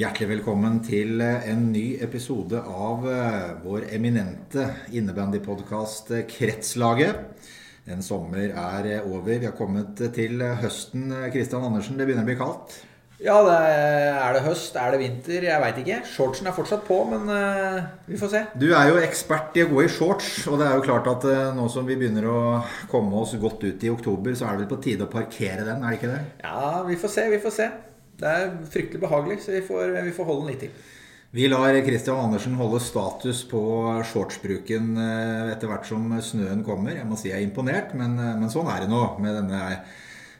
Hjertelig velkommen til en ny episode av eh, vår eminente innebandypodkast Kretslaget. En sommer er over. Vi har kommet til høsten. Kristian Andersen, det begynner å bli kaldt? Ja, det er, det høst? Er det vinter? Jeg veit ikke. Shortsen er fortsatt på, men vi får se. Du er jo ekspert i å gå i shorts, og det er jo klart at nå som vi begynner å komme oss godt ut i oktober, så er det vel på tide å parkere den, er det ikke det? Ja, vi får se, vi får se. Det er fryktelig behagelig, så vi får, vi får holde den litt til. Vi lar Christian Andersen holde status på shortsbruken uh, etter hvert som snøen kommer. Jeg må si jeg er imponert, men, men sånn er det nå med denne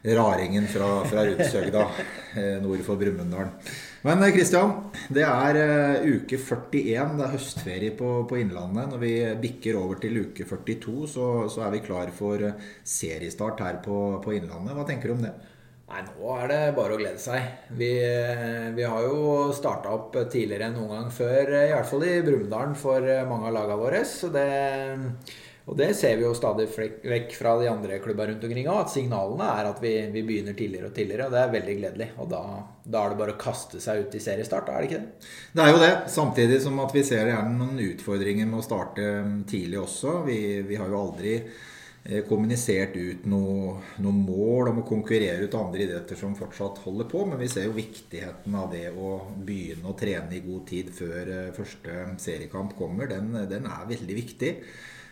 raringen fra, fra Rudshøgda eh, nord for Brumunddal. Men Kristian, eh, det er uke 41. Det er høstferie på, på, Innlandet. Når vi bikker over til uke 42, så, så er vi klar for seriestart her på, på, Innlandet. Hva tenker du om det? Nei, Nå er det bare å glede seg. Vi, vi har jo starta opp tidligere enn noen gang før, i hvert fall i Brumunddal for mange av lagene våre. Det og det ser vi jo stadig vekk fra de andre klubba rundt omkring òg, at signalene er at vi, vi, begynner tidligere og tidligere. Og det er veldig gledelig. Og da, da, er det bare å kaste seg ut i seriestart, er det ikke det? Det er jo det. Samtidig som at vi ser gjerne noen utfordringer med å starte mm, tidlig også. Vi, vi har jo aldri eh, kommunisert ut noe, noe, mål om å konkurrere ut andre idretter som fortsatt holder på, men vi ser jo viktigheten av det å begynne å trene i god tid før eh, første seriekamp kommer. Den, den er veldig viktig.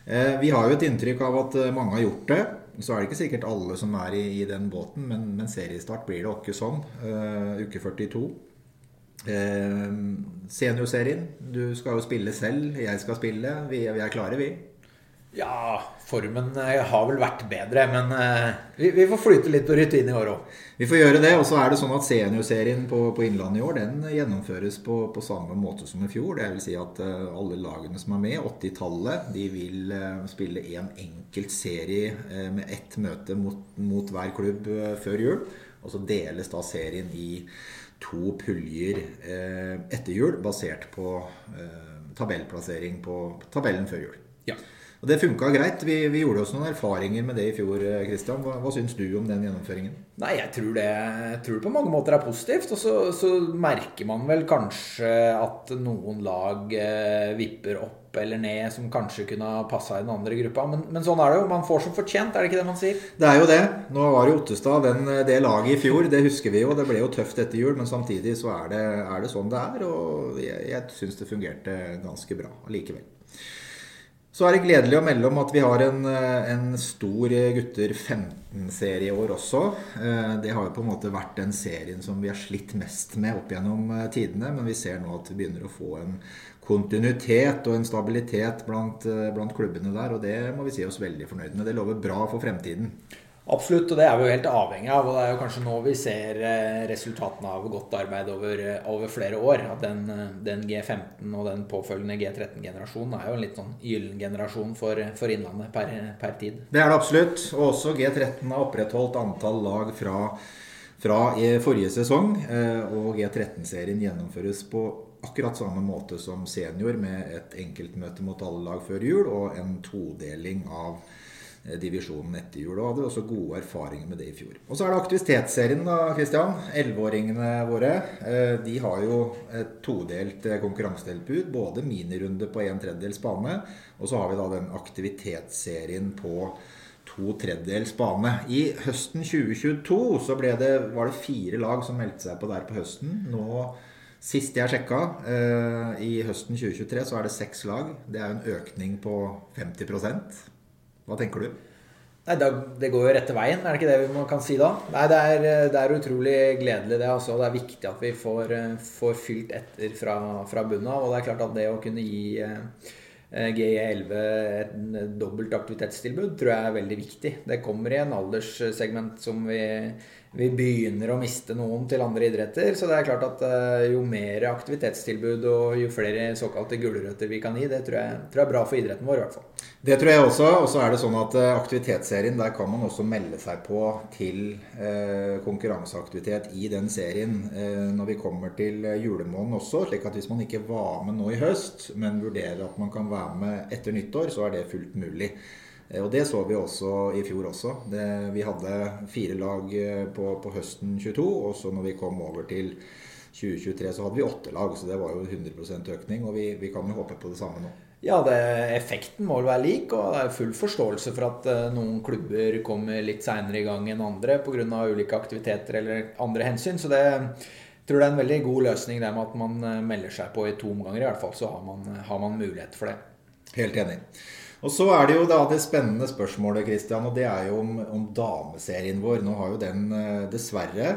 Eh, vi har jo et inntrykk av at eh, mange har gjort det. Så er det ikke sikkert alle som er i, i den båten, men, men, seriestart blir det ikke sånn. Uh, uke 42. Uh, seniorserien. Du skal jo spille selv, jeg skal spille. Vi, vi er klare, vi. Ja, formen har vel vært bedre, men uh, vi, vi, får flyte litt på rutine i år òg. Vi får gjøre det. Og så er det sånn at seniorserien på, på Innlandet i år den gjennomføres på, på, samme måte som i fjor. Det vil si at uh, alle lagene som er med, 80-tallet, de vil spille en enkelt serie med ett møte mot, mot hver klubb før jul. Og så deles da serien i to puljer etter jul, basert på tabellplassering på tabellen før jul. Ja. Og Det funka greit. Vi, vi, gjorde oss noen erfaringer med det i fjor. Kristian. Hva, hva syns du om den gjennomføringen? Nei, Jeg tror det, jeg tror det på mange måter er positivt. Og så, så, merker man vel kanskje at noen lag eh, vipper opp eller ned som kanskje kunne ha passa i den andre gruppa. Men, men, sånn er det jo. Man får som fortjent, er det ikke det man sier? Det er jo det. Nå var jo Ottestad den, det laget i fjor. Det husker vi jo. Det ble jo tøft etter jul, men samtidig så er det, er det sånn det er. Og jeg, jeg syns det fungerte ganske bra allikevel. Så er det gledelig å melde om at vi har en, eh, en stor gutter 15-serie i år også. Eh, det har jo på en måte vært den serien som vi har slitt mest med opp gjennom eh, tidene. Men vi ser nå at vi begynner å få en kontinuitet og en stabilitet blant, blant klubbene der. Og det må vi si oss veldig fornøyd med. Det lover bra for fremtiden. Absolutt, og det er vi jo helt avhengig av. Og det er jo kanskje nå vi ser eh, resultatene av godt arbeid over, eh, over flere år. At den, eh, den, G15 og den påfølgende G13-generasjonen er jo en litt sånn gyllen generasjon for, for Innlandet per, per, tid. Det er det absolutt. Og også G13 har opprettholdt antall lag fra, fra forrige sesong. Og G13-serien gjennomføres på akkurat samme måte som senior, med et enkeltmøte mot alle lag før jul og en todeling av divisjonen etter jul. Og hadde også gode erfaringer med det i fjor. Og så er det aktivitetsserien, da, Kristian. Elleveåringene våre. Eh, de har jo et todelt eh, konkurransetilbud. Både minirunde på en tredjedels bane, og så har vi da den aktivitetsserien på to tredjedels bane. I høsten 2022 så ble det, var det fire lag som meldte seg på der på høsten. Nå Sist jeg sjekka, i høsten 2023, så er det seks lag. Det er en økning på 50 hva tenker du? Nei, Det går jo rette veien, er det ikke det vi kan si da? Nei, Det er, det er utrolig gledelig, det. Altså. Det er viktig at vi får, får fylt etter fra, fra bunnen av. Og det er klart at det å kunne gi eh, GE11 et dobbelt aktivitetstilbud tror jeg er veldig viktig. Det kommer i en alderssegment som vi vi begynner å miste noen til andre idretter. Så det er klart at uh, jo mer aktivitetstilbud og jo flere såkalte gulrøtter vi kan gi, det tror jeg, tror jeg, er bra for idretten vår i hvert fall. Det tror jeg også. Og så er det sånn at uh, aktivitetsserien, der kan man også melde seg på til uh, konkurranseaktivitet i den serien når vi kommer til julemåneden også. Slik at hvis man ikke var med nå i høst, men vurderer at man kan være med etter nyttår, så er det fullt mulig. Eh, og det så vi også i fjor også. Det, vi hadde fire lag eh, på, på, høsten 22, og så når vi kom over til 2023 så hadde vi åtte lag, så det var jo 100% økning. Og vi, vi kan jo håpe på det samme nå. Ja, det, effekten må vel være lik, og det er full forståelse for at uh, noen klubber kommer litt seinere i gang enn andre pga. ulike aktiviteter eller andre hensyn. Så det jeg tror det er en veldig god løsning det med at man melder seg på i to omganger. I hvert fall så har man, har man mulighet for det. Helt enig. Og så er det jo da det spennende spørsmålet, Christian, og det er jo om, om dameserien vår. Nå har jo den eh, dessverre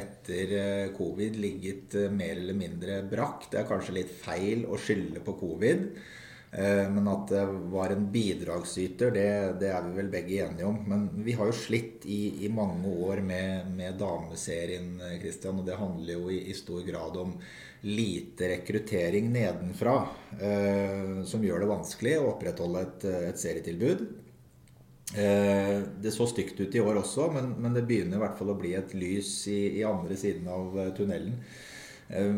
etter covid ligget mer eller mindre brakk. Det er kanskje litt feil å skylde på covid. Eh, men at det var en bidragsyter, det, det, er vi vel begge enige om. Men vi har jo slitt i, i mange år med, med, dameserien, Christian. Og det handler jo i, i stor grad om lite rekruttering nedenfra. Eh, som gjør det vanskelig å opprettholde et, et serietilbud. Eh, det så stygt ut i år også, men, men, det begynner i hvert fall å bli et lys i, i andre siden av tunnelen. Eh,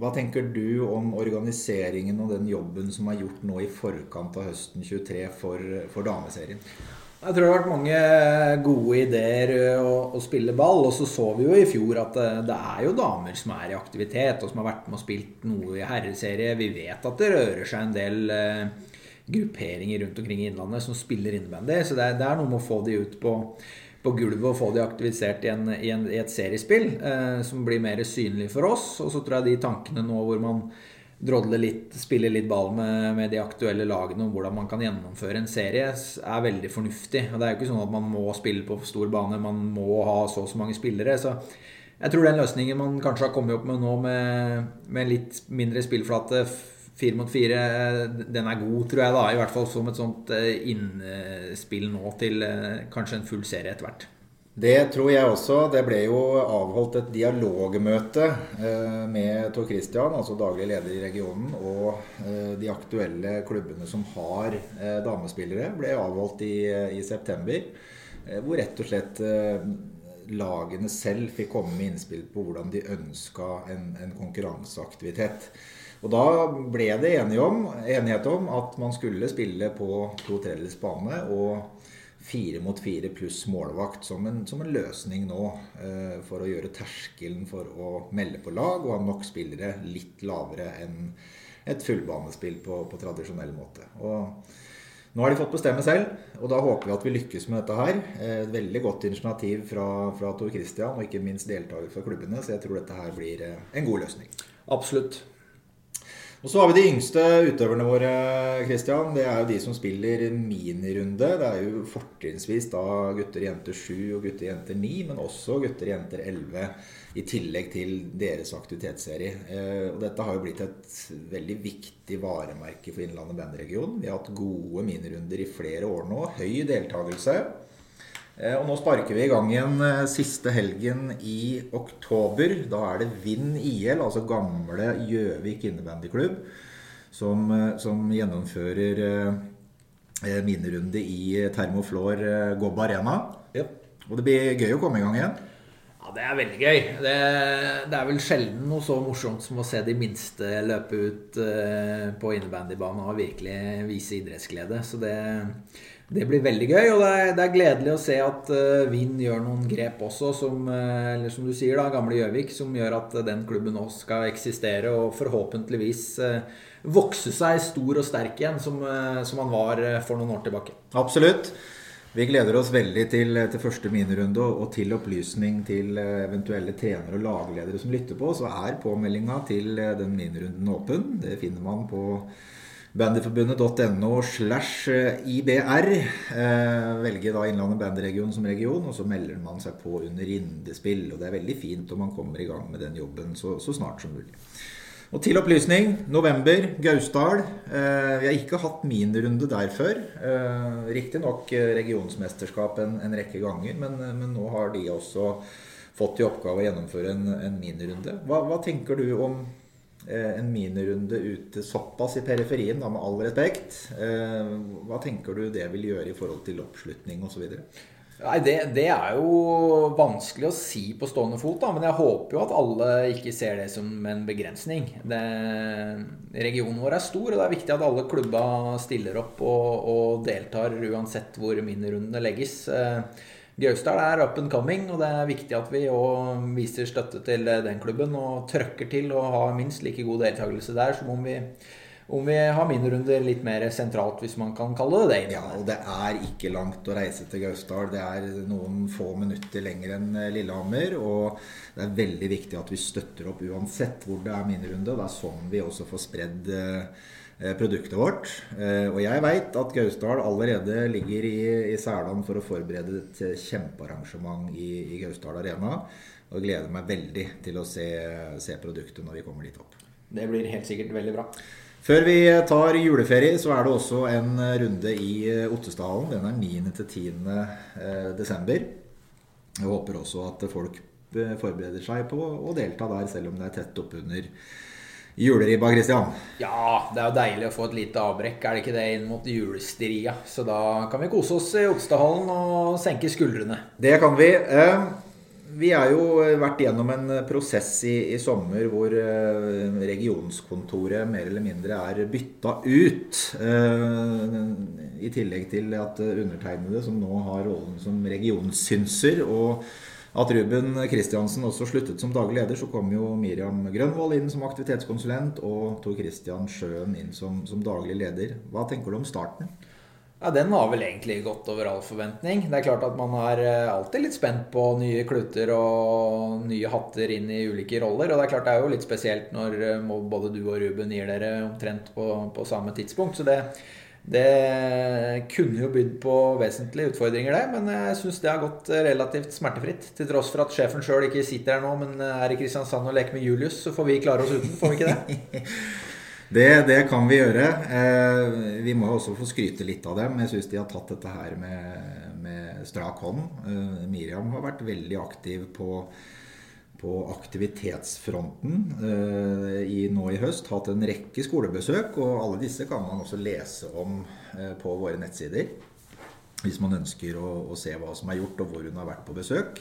hva tenker du om organiseringen og den jobben som er gjort nå i forkant av høsten 23 for, for dameserien? Jeg tror det har vært mange gode ideer å, å, spille ball. Og så så vi jo i fjor at det, det, er jo damer som er i aktivitet, og som har vært med og spilt noe i herreserie. Vi vet at det rører seg en del eh, grupperinger rundt omkring i Innlandet som spiller innebandy. Så det, det, er noe med å få de ut på på gulvet og få de aktivisert i, en, i, en, i et seriespill eh, som blir mer synlig for oss. Og så tror jeg de tankene nå hvor man drodler litt, spiller litt ball med, med, de aktuelle lagene om hvordan man kan gjennomføre en serie, er veldig fornuftig. Og Det er jo ikke sånn at man må spille på stor bane, man må ha så og så mange spillere. Så jeg tror den løsningen man kanskje har kommet opp med nå, med, med litt mindre spillflate fire mot fire, den er god, tror jeg, da. I hvert fall som et sånt eh, innspill nå til eh, kanskje en full serie etter hvert. Det tror jeg også. Det ble jo avholdt et dialogmøte eh, med Tor Christian, altså daglig leder i regionen, og de aktuelle klubbene som har damespillere, ble avholdt i, i september. Hvor rett og slett lagene selv fikk komme med innspill på hvordan de ønska en, en konkurranseaktivitet. Og da ble det om, enighet om at man skulle spille på to tredjedels bane og fire mot fire pluss målvakt som en, som en løsning nå eh, for å gjøre terskelen for å melde på lag og ha nok spillere litt lavere enn et fullbanespill på, på tradisjonell måte. Og nå har de fått bestemme selv, og da håper vi at vi lykkes med dette her. Et veldig godt initiativ fra, fra Tor Christian, og ikke minst deltaker fra klubbene, så jeg tror dette her blir eh, en god løsning. Absolutt. Og så har vi de yngste utøverne våre, Christian. Det er jo de som spiller minirunde. Det er jo fortrinnsvis da gutter jenter 7 og gutter jenter 9, men også gutter jenter 11 i tillegg til deres aktivitetsserie. Eh, og dette har jo blitt et veldig viktig varemerke for Innlandet bandregion. Vi har hatt gode minirunder i flere år nå. Høy deltakelse. Eh, og nå sparker vi i gang igjen eh, siste helgen i oktober. Da er det Vind IL, altså gamle Gjøvik innebandyklubb, som, eh, som gjennomfører minnerunde i Termoflor Gobb Arena. Yep. Og det blir gøy å komme i gang igjen. Ja, det er veldig gøy. Det, det, er vel sjelden noe så morsomt som å se de minste løpe ut på innebandybanen og virkelig vise idrettsglede. Så det det blir veldig gøy, og det er, det er gledelig å se at uh, Vind gjør noen grep også, som, uh, eller som du sier, da, gamle Gjøvik, som gjør at uh, den klubben nå skal eksistere og forhåpentligvis vokse seg stor og sterk igjen, som, som han var for noen år tilbake. Absolutt. Vi gleder oss veldig til, til første minirunde og til opplysning til eventuelle trenere og lagledere som lytter på. Så er påmeldinga til den minirunden åpen. Det finner man på bandyforbundet.no slash IBR. Eh, velger da Innlandet bandyregion som region, og så melder man seg på under Rindespill. Og det er veldig fint om man kommer i gang med den jobben så, så snart som mulig. Og til opplysning, november, Gausdal. Eh, vi har ikke hatt minirunde der før. Eh, Riktignok regionsmesterskap en, en, rekke ganger, men, men, nå har de også fått i oppgave å gjennomføre en, en minirunde. Hva, hva tenker du om Eh, en minirunde ute såpass i periferien, da, med all respekt. Eh, hva tenker du det vil gjøre i forhold til oppslutning osv.? Nei, det, det, er jo vanskelig å si på stående fot, da, men jeg håper jo at alle ikke ser det som en begrensning. Det, regionen vår er stor, og det er viktig at alle klubba stiller opp og, og deltar uansett hvor minirundene legges. Eh, Gausdal er up and coming, og det er viktig at vi òg viser støtte til den klubben og trøkker til og har minst like god deltakelse der som om vi, om vi har minirunder litt mer sentralt, hvis man kan kalle det det. Ja, og det er ikke langt å reise til Gausdal. Det er noen få minutter lenger enn Lillehammer. Og det er veldig viktig at vi støtter opp uansett hvor det er minirunde. Det er sånn vi også får spredd Eh, produktet vårt. Eh, og jeg veit at Gausdal allerede ligger i, i Særland for å forberede et kjempearrangement i, i Gausdal Arena. Og gleder meg veldig til å se, se, produktet når vi kommer dit opp. Det blir helt sikkert veldig bra. Før vi tar juleferie, så er det også en runde i Ottestadhallen. Den er 9. til 10. Eh, desember. Jeg håper også at folk forbereder seg på å delta der, selv om det er tett oppunder juleribba, Christian? Ja, det er jo deilig å få et lite avbrekk, er det ikke det, inn mot julestria. Så da kan vi kose oss i Otstadhallen og senke skuldrene. Det kan vi. Eh, vi har jo vært gjennom en prosess i, i sommer hvor eh, regionskontoret mer eller mindre er bytta ut. Eh, I tillegg til at undertegnede, som nå har rollen som regionssynser og at Ruben Kristiansen også sluttet som daglig leder, så kom jo Miriam Grønvold inn som aktivitetskonsulent og Tor Kristian Sjøen inn som, som daglig leder. Hva tenker du om starten? Ja, Den har vel egentlig gått over all forventning. Det er klart at Man er eh, alltid litt spent på nye kluter og nye hatter inn i ulike roller. Og det er klart det er jo litt spesielt når eh, både du og Ruben gir dere omtrent på, på samme tidspunkt. Så det, det kunne jo bydd på vesentlige utfordringer, det. Men jeg syns det har gått relativt smertefritt. Til tross for at sjefen sjøl ikke sitter her nå, men er i Kristiansand og leker med Julius, så får vi klare oss uten. Får vi ikke det? det, det kan vi gjøre. Eh, vi må også få skryte litt av dem. Jeg syns de har tatt dette her med, med strak hånd. Eh, Miriam har vært veldig aktiv på på aktivitetsfronten eh, i, nå i høst hatt en rekke skolebesøk. Og alle disse kan man også lese om eh, på våre nettsider. Hvis man ønsker å, å, se hva som er gjort, og hvor hun har vært på besøk.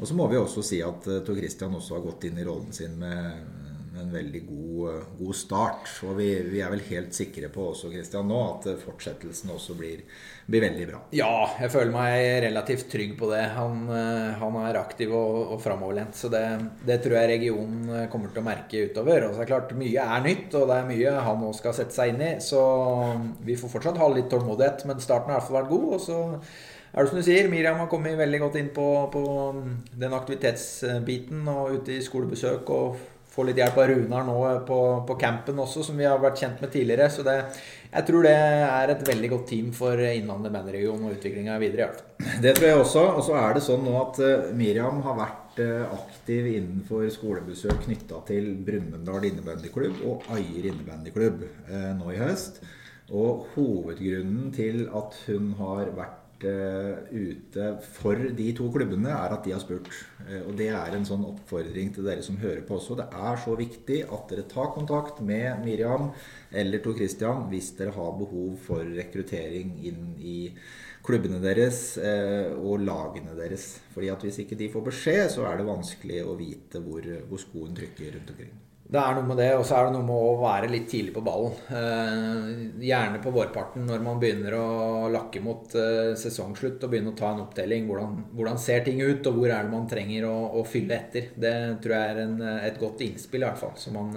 Og så må vi også si at eh, Tor Christian også har gått inn i rollen sin med en veldig god, god start. Og vi, vi, er vel helt sikre på også, Christian, nå at fortsettelsen også blir, blir, veldig bra. Ja, jeg føler meg relativt trygg på det. Han, eh, han er aktiv og, og framoverlent. Så det, det, tror jeg regionen eh, kommer til å merke utover. Og så er det klart, mye er nytt, og det er mye han nå skal sette seg inn i. Så vi får fortsatt ha litt tålmodighet, men starten har i hvert fall vært god. og så er det som du sier, Miriam har kommet veldig godt inn på, på den aktivitetsbiten og ute i skolebesøk og få litt hjelp av Runar nå på, på, campen også, som vi har vært kjent med tidligere. Så det, jeg tror det er et veldig godt team for Innlandet bandregion og utviklinga videre. Det tror jeg også. Og så er det sånn nå at eh, Miriam har vært eh, aktiv innenfor skolebesøk knytta til Brumunddal innebandyklubb og Aier innebandyklubb eh, nå i høst. Og hovedgrunnen til at hun har vært ute for de to klubbene, er at de har spurt. Eh, og det er en sånn oppfordring til dere som hører på også. Det er så viktig at dere tar kontakt med Miriam eller Tor Christian hvis dere har behov for rekruttering inn i klubbene deres eh, og lagene deres. Fordi at hvis ikke de får beskjed, så er det vanskelig å vite hvor, hvor skoen trykker rundt omkring. Det er noe med det, og så er det noe med å være litt tidlig på ballen. Eh, gjerne på vårparten når man begynner å lakke mot eh, sesongslutt og begynne å ta en opptelling. Hvordan, hvordan, ser ting ut, og hvor er det man trenger å, å fylle etter. Det tror jeg er en, et godt innspill, i hvert fall. Så man,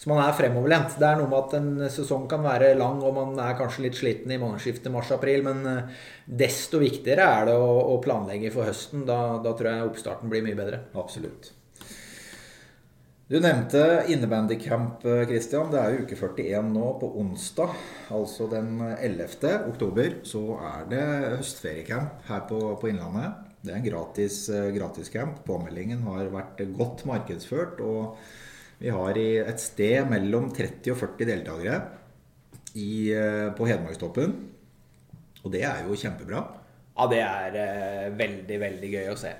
så man er fremoverlent. Det er noe med at en sesong kan være lang, og man er kanskje litt sliten i månedsskiftet mars-april, men eh, desto viktigere er det å, å planlegge for høsten. Da, da tror jeg oppstarten blir mye bedre. Absolutt. Du nevnte innebandycamp, Christian. Det er jo uke 41 nå. På onsdag, altså den 11. oktober, så er det høstferiecamp her på, på Innlandet. Det er en gratis, gratis camp. Påmeldingen har vært godt markedsført. Og vi har et sted mellom 30 og 40 deltakere i, på Hedmarkstoppen. Og det er jo kjempebra. Ja, det er eh, veldig, veldig gøy å se.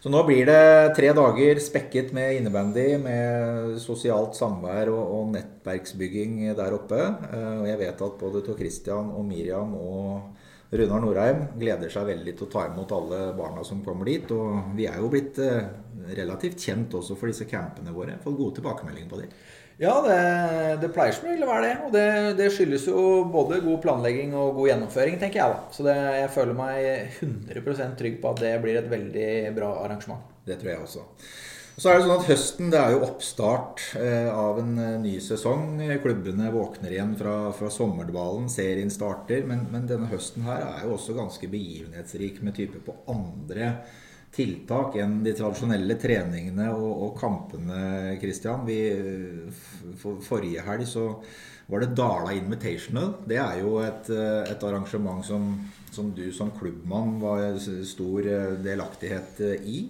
Så nå blir det tre dager spekket med innebandy, med sosialt samvær og, og nettverksbygging der oppe. Eh, og jeg vet at både Tor Christian og Miriam og Runar Norheim gleder seg veldig til å ta imot alle barna som kommer dit. Og vi er jo blitt eh, relativt kjent også for disse campene våre. Fått gode tilbakemeldinger på dem. Ja, det, det pleier som regel å være det. Og det, det, skyldes jo både god planlegging og god gjennomføring, tenker jeg. da. Så det, jeg føler meg 100% trygg på at det blir et veldig bra arrangement. Det tror jeg også. Så er det sånn at Høsten det er jo oppstart eh, av en eh, ny sesong. Klubbene våkner igjen fra, fra sommerdvalen, serien starter. Men, men, denne høsten her er jo også ganske begivenhetsrik med type på andre tiltak enn de tradisjonelle treningene og, og kampene, Christian. Vi, for, forrige helg så var det Dala Invitational. Det er jo et, et arrangement som, som, du som klubbmann var stor delaktighet i.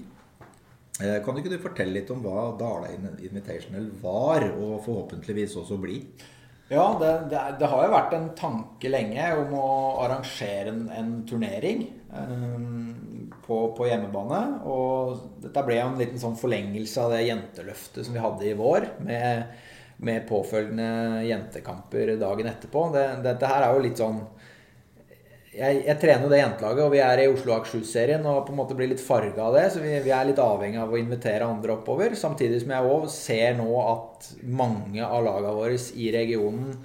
Eh, kan du ikke du fortelle litt om hva Dala Invitational var, og forhåpentligvis også blir? Ja, det, det, det, har jo vært en tanke lenge om å arrangere en, en turnering. Um, på, på, hjemmebane. Og dette ble en liten sånn forlengelse av det jenteløftet som vi hadde i vår. Med, med påfølgende jentekamper dagen etterpå. Det, dette her er jo litt sånn jeg, jeg, trener jo det jentelaget, og vi er i Oslo Akershus-serien og på en måte blir litt farga av det. Så vi, vi, er litt avhengig av å invitere andre oppover. Samtidig som jeg òg ser nå at mange av lagene våre i regionen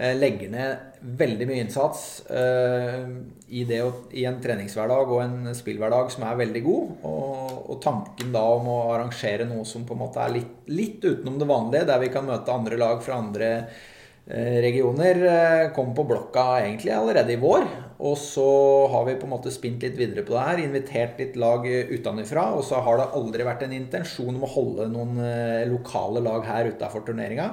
Eh, legger ned veldig mye innsats uh, i, det, i, en treningshverdag og en spillhverdag som er veldig god. Og, og, tanken da om å arrangere noe som på en måte er litt, litt utenom det vanlige, der vi kan møte andre lag fra andre uh, regioner, uh, kom på blokka egentlig allerede i vår. Og så har vi på en måte spint litt videre på det her, invitert litt lag utenfra. Og så har det aldri vært en intensjon om å holde noen lokale lag her utafor turneringa.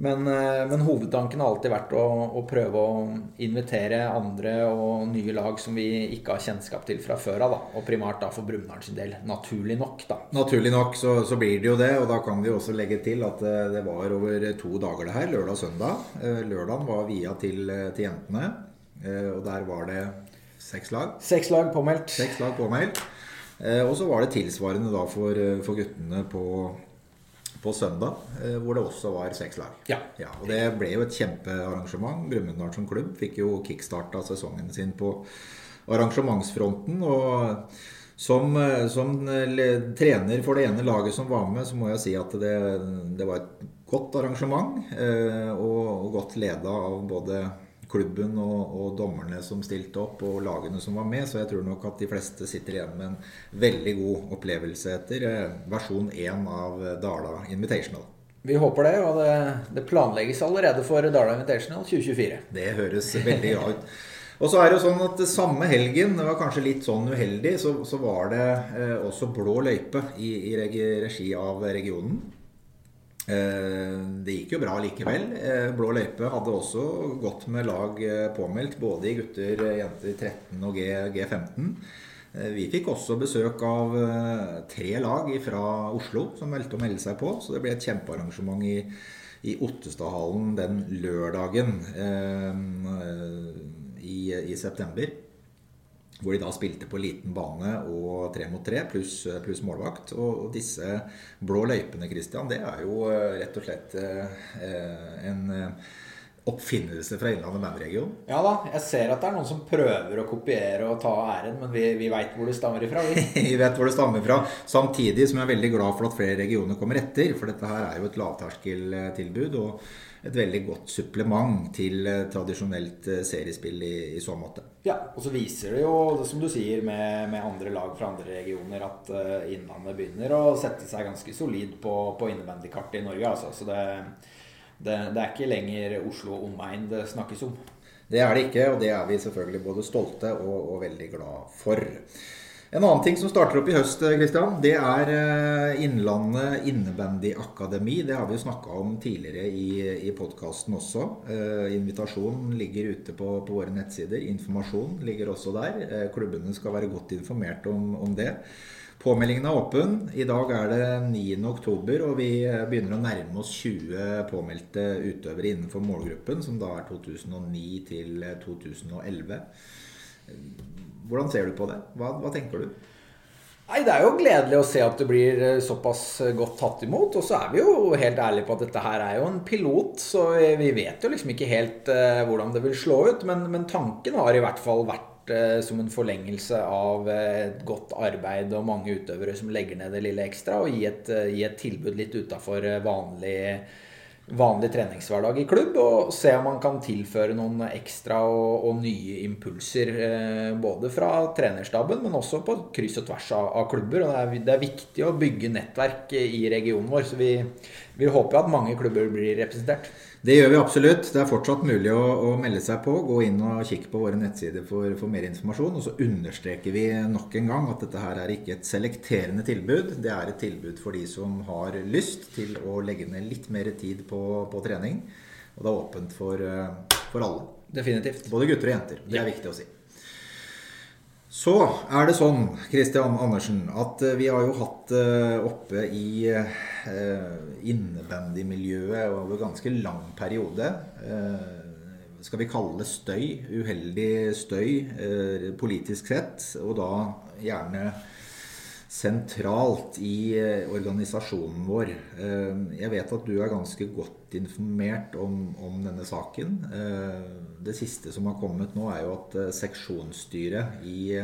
Men, eh, men, hovedtanken har alltid vært å, å, prøve å invitere andre og nye lag som vi ikke har kjennskap til fra før av. Og primært da for Brumunddal sin del. Naturlig nok, da. Naturlig nok så, så, blir det jo det. Og da kan vi også legge til at det, eh, var over to dager det her. Lørdag og søndag. Eh, lørdagen var via til, til jentene. Og der var det seks lag. Seks lag påmeldt. Seks lag påmeldt. Og så var det tilsvarende da for, for guttene på på søndag, eh, hvor det også var seks lag. Ja. ja. og Det ble jo et kjempearrangement. Brumunddal som klubb fikk jo kickstarta sesongen sin på arrangementsfronten. og som, eh, som, trener for det ene laget som var med, så må jeg si at det, det var et godt arrangement. Eh, og, og godt leda av både klubben og, og, dommerne som stilte opp, og lagene som var med. Så jeg tror nok at de fleste sitter igjen med en veldig god opplevelse etter eh, versjon 1 av Dala Invitational. Vi håper det, og det, det planlegges allerede for Dala Invitational 2024. Det høres veldig bra ut. Og så er det jo sånn at Samme helgen, det var kanskje litt sånn uheldig, så, så var det eh, også blå løype i, i regi av regionen. Eh, det gikk jo bra likevel. Eh, Blå løype hadde også gått med lag eh, påmeldt, både i gutter, jenter 13 og G, G15. Vi fikk også besøk av tre lag fra Oslo som meldte å melde seg på. Så det ble et kjempearrangement i, i Ottestadhallen den lørdagen i, i september. Hvor de da spilte på liten bane og tre mot tre pluss plus målvakt. Og disse blå løypene, Christian, det er jo eh, rett og slett eh, en eh, oppfinnelse fra Innlandet bandregion. Ja da. Jeg ser at det er noen som prøver å kopiere og ta æren, men vi, vi veit hvor det stammer ifra. Vi. vi vet hvor det stammer fra. Samtidig som jeg er veldig glad for at flere regioner kommer etter. For dette her er jo et lavterskeltilbud. og et veldig godt supplement til eh, tradisjonelt eh, seriespill i, i, så måte. Ja, og så viser det jo, som du sier, med, med andre lag fra andre regioner, at uh, Innlandet begynner å sette seg ganske solid på, på innebandykartet i Norge. Altså. Så det, det, det, er ikke lenger Oslo omegn det snakkes om. Det er det ikke, og det er vi selvfølgelig både stolte og, og veldig glad for. En annen ting som starter opp i høst, Kristian, det er eh, Innlandet innebandyakademi. Det har vi jo snakka om tidligere i, i podkasten også. Eh, invitasjonen ligger ute på, på, våre nettsider. Informasjon ligger også der. Eh, klubbene skal være godt informert om, om, det. Påmeldingen er åpen. I dag er det 9.10, og vi begynner å nærme oss 20 påmeldte utøvere innenfor målgruppen, som da er 2009 til 2011. Hvordan ser du på det? Hva, hva tenker du? Nei, Det er jo gledelig å se at det blir eh, såpass eh, godt tatt imot. Og så er vi jo helt ærlige på at dette her er jo en pilot, så vi vet jo liksom ikke helt hvordan det vil slå ut. Men, men, tanken har i hvert fall vært som en forlengelse av et godt arbeid og mange utøvere som legger ned det lille ekstra, og gi et, uh, gi et tilbud litt utafor vanlig vanlig treningshverdag i klubb, og se om man kan tilføre noen ekstra og, og nye impulser. Eh, både fra trenerstaben, men også på kryss og tvers av, av klubber. og det er, det er, viktig å bygge nettverk i regionen vår, så vi, vi håper at mange klubber blir representert. Det gjør vi absolutt. Det er fortsatt mulig å, å, melde seg på. Gå inn og kikke på våre nettsider for, for, mer informasjon. Og så understreker vi nok en gang at dette her er ikke et selekterende tilbud. Det er et tilbud for de som har lyst til å legge ned litt mer tid på, på trening. Og det er åpent for, eh, for alle. Definitivt. Både gutter og jenter. Det er viktig å si. Så er det sånn, Kristian Andersen, at eh, vi har jo hatt eh, oppe i eh, innebandymiljøet over ganske lang periode Skal vi kalle det støy? Uheldig støy politisk sett. Og da gjerne sentralt i organisasjonen vår. Jeg vet at du er ganske godt informert om, om, denne saken. Eh, det siste som har kommet nå, er jo at seksjonsstyret i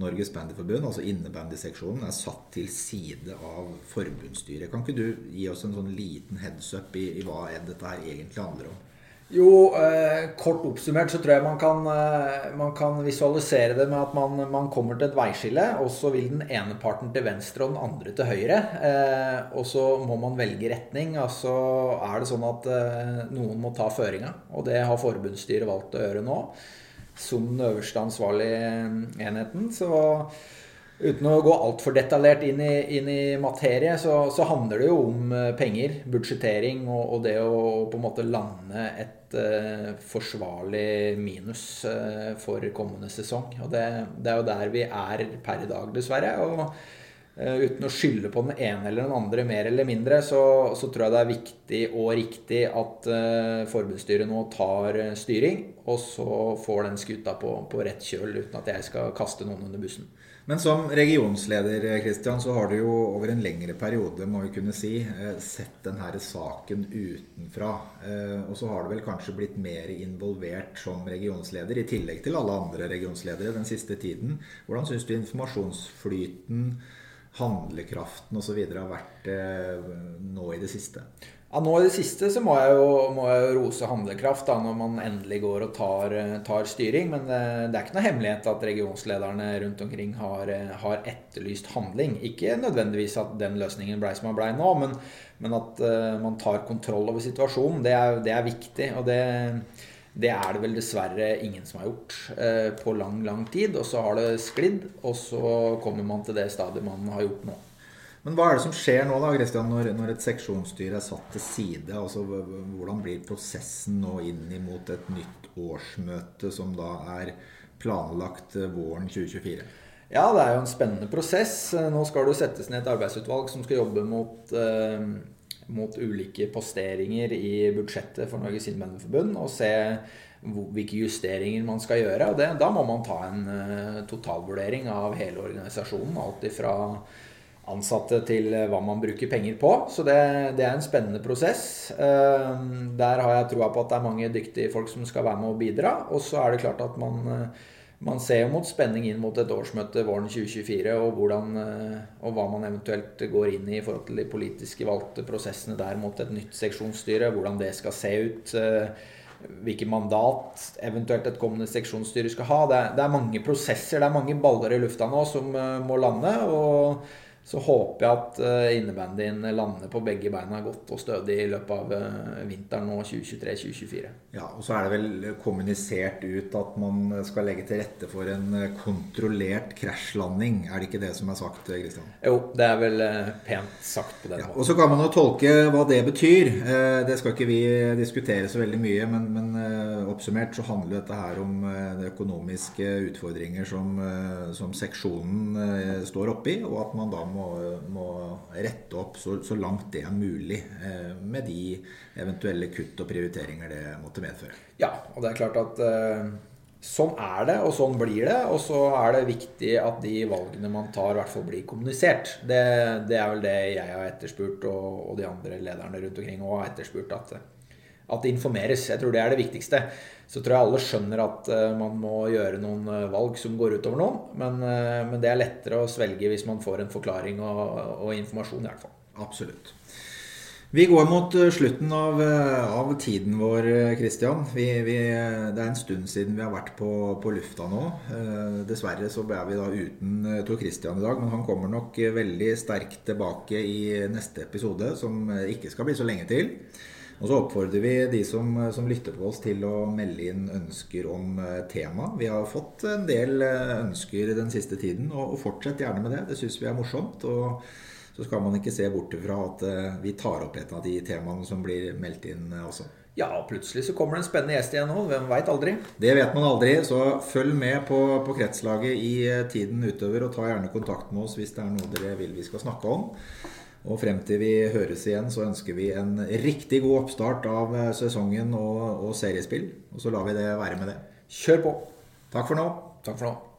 Norges Bandyforbund, altså innebandyseksjonen, er satt til side av forbundsstyret. Kan ikke du gi oss en sånn liten heads up i, i hva dette her egentlig handler om? Jo, eh, kort oppsummert så tror jeg man kan, eh, man kan visualisere det med at man, man, kommer til et veiskille, og så vil den ene parten til venstre og den andre til høyre. Eh, og så må man velge retning. Altså er det sånn at eh, noen må ta føringa, og det har forbundsstyret valgt å gjøre nå. Som den øverste ansvarlige enheten. Så Uten å gå altfor detaljert inn i, inn i materie, så, så, handler det jo om eh, penger, budsjettering og, og, det å på en måte lande et uh, forsvarlig minus uh, for kommende sesong. Og det, det, er jo der vi er per i dag, dessverre. Og uh, uten å skylde på den ene eller den andre mer eller mindre, så, så tror jeg det er viktig og riktig at forbundsstyret nå tar styring, og så får den skuta på, på rett kjøl, uten at jeg skal kaste noen under bussen. Men som regionsleder Christian, så har du jo over en lengre periode må vi kunne si, eh, sett denne saken utenfra. Eh, og så har du vel kanskje blitt mer involvert som regionsleder, i tillegg til alle andre regionsledere den siste tiden. Hvordan syns du informasjonsflyten, handlekraften osv. har vært eh, nå i det siste? Ja, Nå i det siste så må jeg jo, må jeg jo rose handlekraft da, når man endelig går og tar, tar styring. Men det, det, er ikke noe hemmelighet at regionslederne rundt omkring har, har, etterlyst handling. Ikke nødvendigvis at den løsningen blei som den blei nå, men, men at uh, man tar kontroll over situasjonen. Det er, det er viktig. og det det er det vel dessverre ingen som har gjort eh, på lang, lang tid. Og så har det sklidd, og så kommer man til det stadiet man har gjort nå. Men hva er det som skjer nå da, Christian, når, når et seksjonsstyre er satt til side? Altså, hvordan blir prosessen nå inn mot et nytt årsmøte som da er planlagt eh, våren 2024? Ja, det er jo en spennende prosess. Nå skal det settes ned et arbeidsutvalg som skal jobbe mot, eh, mot ulike posteringer i budsjettet for Norges Innvenderforbund og se hvilke justeringer man skal gjøre. og det, Da må man ta en eh, totalvurdering av hele organisasjonen. Alt ifra ansatte til eh, hva man bruker penger på. Så det, det, er en spennende prosess. Eh, der har jeg troa på at det er mange dyktige folk som skal være med og bidra. Og så er det klart at man, eh, man ser mot spenning inn mot et årsmøte våren 2024, og, hvordan, og hva man eventuelt går inn i i forhold til de politiske valgte prosessene der mot et nytt seksjonsstyre. Hvordan det skal se ut. Hvilket mandat eventuelt et kommende seksjonsstyre skal ha. Det er, det er mange prosesser, det er mange baller i lufta nå som må lande. og så håper jeg at uh, innebandyen lander på begge beina godt og stødig i løpet av uh, vinteren nå 2023-2024. Ja, og så er det vel kommunisert ut at man skal legge til rette for en eh, kontrollert krasjlanding. Er det ikke det som er sagt, Kristian? Jo, det er vel uh, pent sagt på den ja, måten. Og så kan man jo tolke hva det betyr. det skal ikke vi diskutere så veldig mye, men, men oppsummert så handler dette her om de økonomiske utfordringer som, som seksjonen står oppi, og at man da må må, må rette opp så, så, langt det er mulig eh, med de eventuelle kutt og prioriteringer det måtte medføre. Ja, og det er klart at eh, sånn er det, og sånn blir det. Og så er det viktig at de valgene man tar, i hvert fall blir kommunisert. Det, det er vel det jeg har etterspurt, og, og de andre lederne rundt omkring òg har etterspurt. at at det informeres. Jeg tror det er det viktigste. Så tror jeg alle skjønner at uh, man må gjøre noen uh, valg som går utover noen. Men, uh, men, det er lettere å svelge hvis man får en forklaring og, og informasjon, i hvert fall. Absolutt. Vi går mot eh, slutten av, eh, av tiden vår, Kristian. det er en stund siden vi har vært på, på lufta nå. Eh, dessverre så ble vi da uten Tor Kristian i dag, men han kommer nok veldig sterkt tilbake i neste episode, som ikke skal bli så lenge til. Og så oppfordrer vi de som, som, lytter på oss til å melde inn ønsker om tema. Vi har fått en del ønsker den siste tiden, og, og fortsett gjerne med det. Det syns vi er morsomt. og så skal man ikke se bort fra at eh, vi tar opp et av de temaene som blir meldt inn eh, også. Ja, plutselig så kommer det en spennende gjest igjen nå. Hvem veit aldri? Det vet man aldri, så følg med på, på, Kretslaget i eh, tiden utover, og ta gjerne kontakt med oss hvis det er noe dere vil vi skal snakke om. Og frem til vi høres igjen, så ønsker vi en riktig god oppstart av sesongen og, og seriespill. Og så lar vi det være med det. Kjør på. Takk for nå. Takk for nå.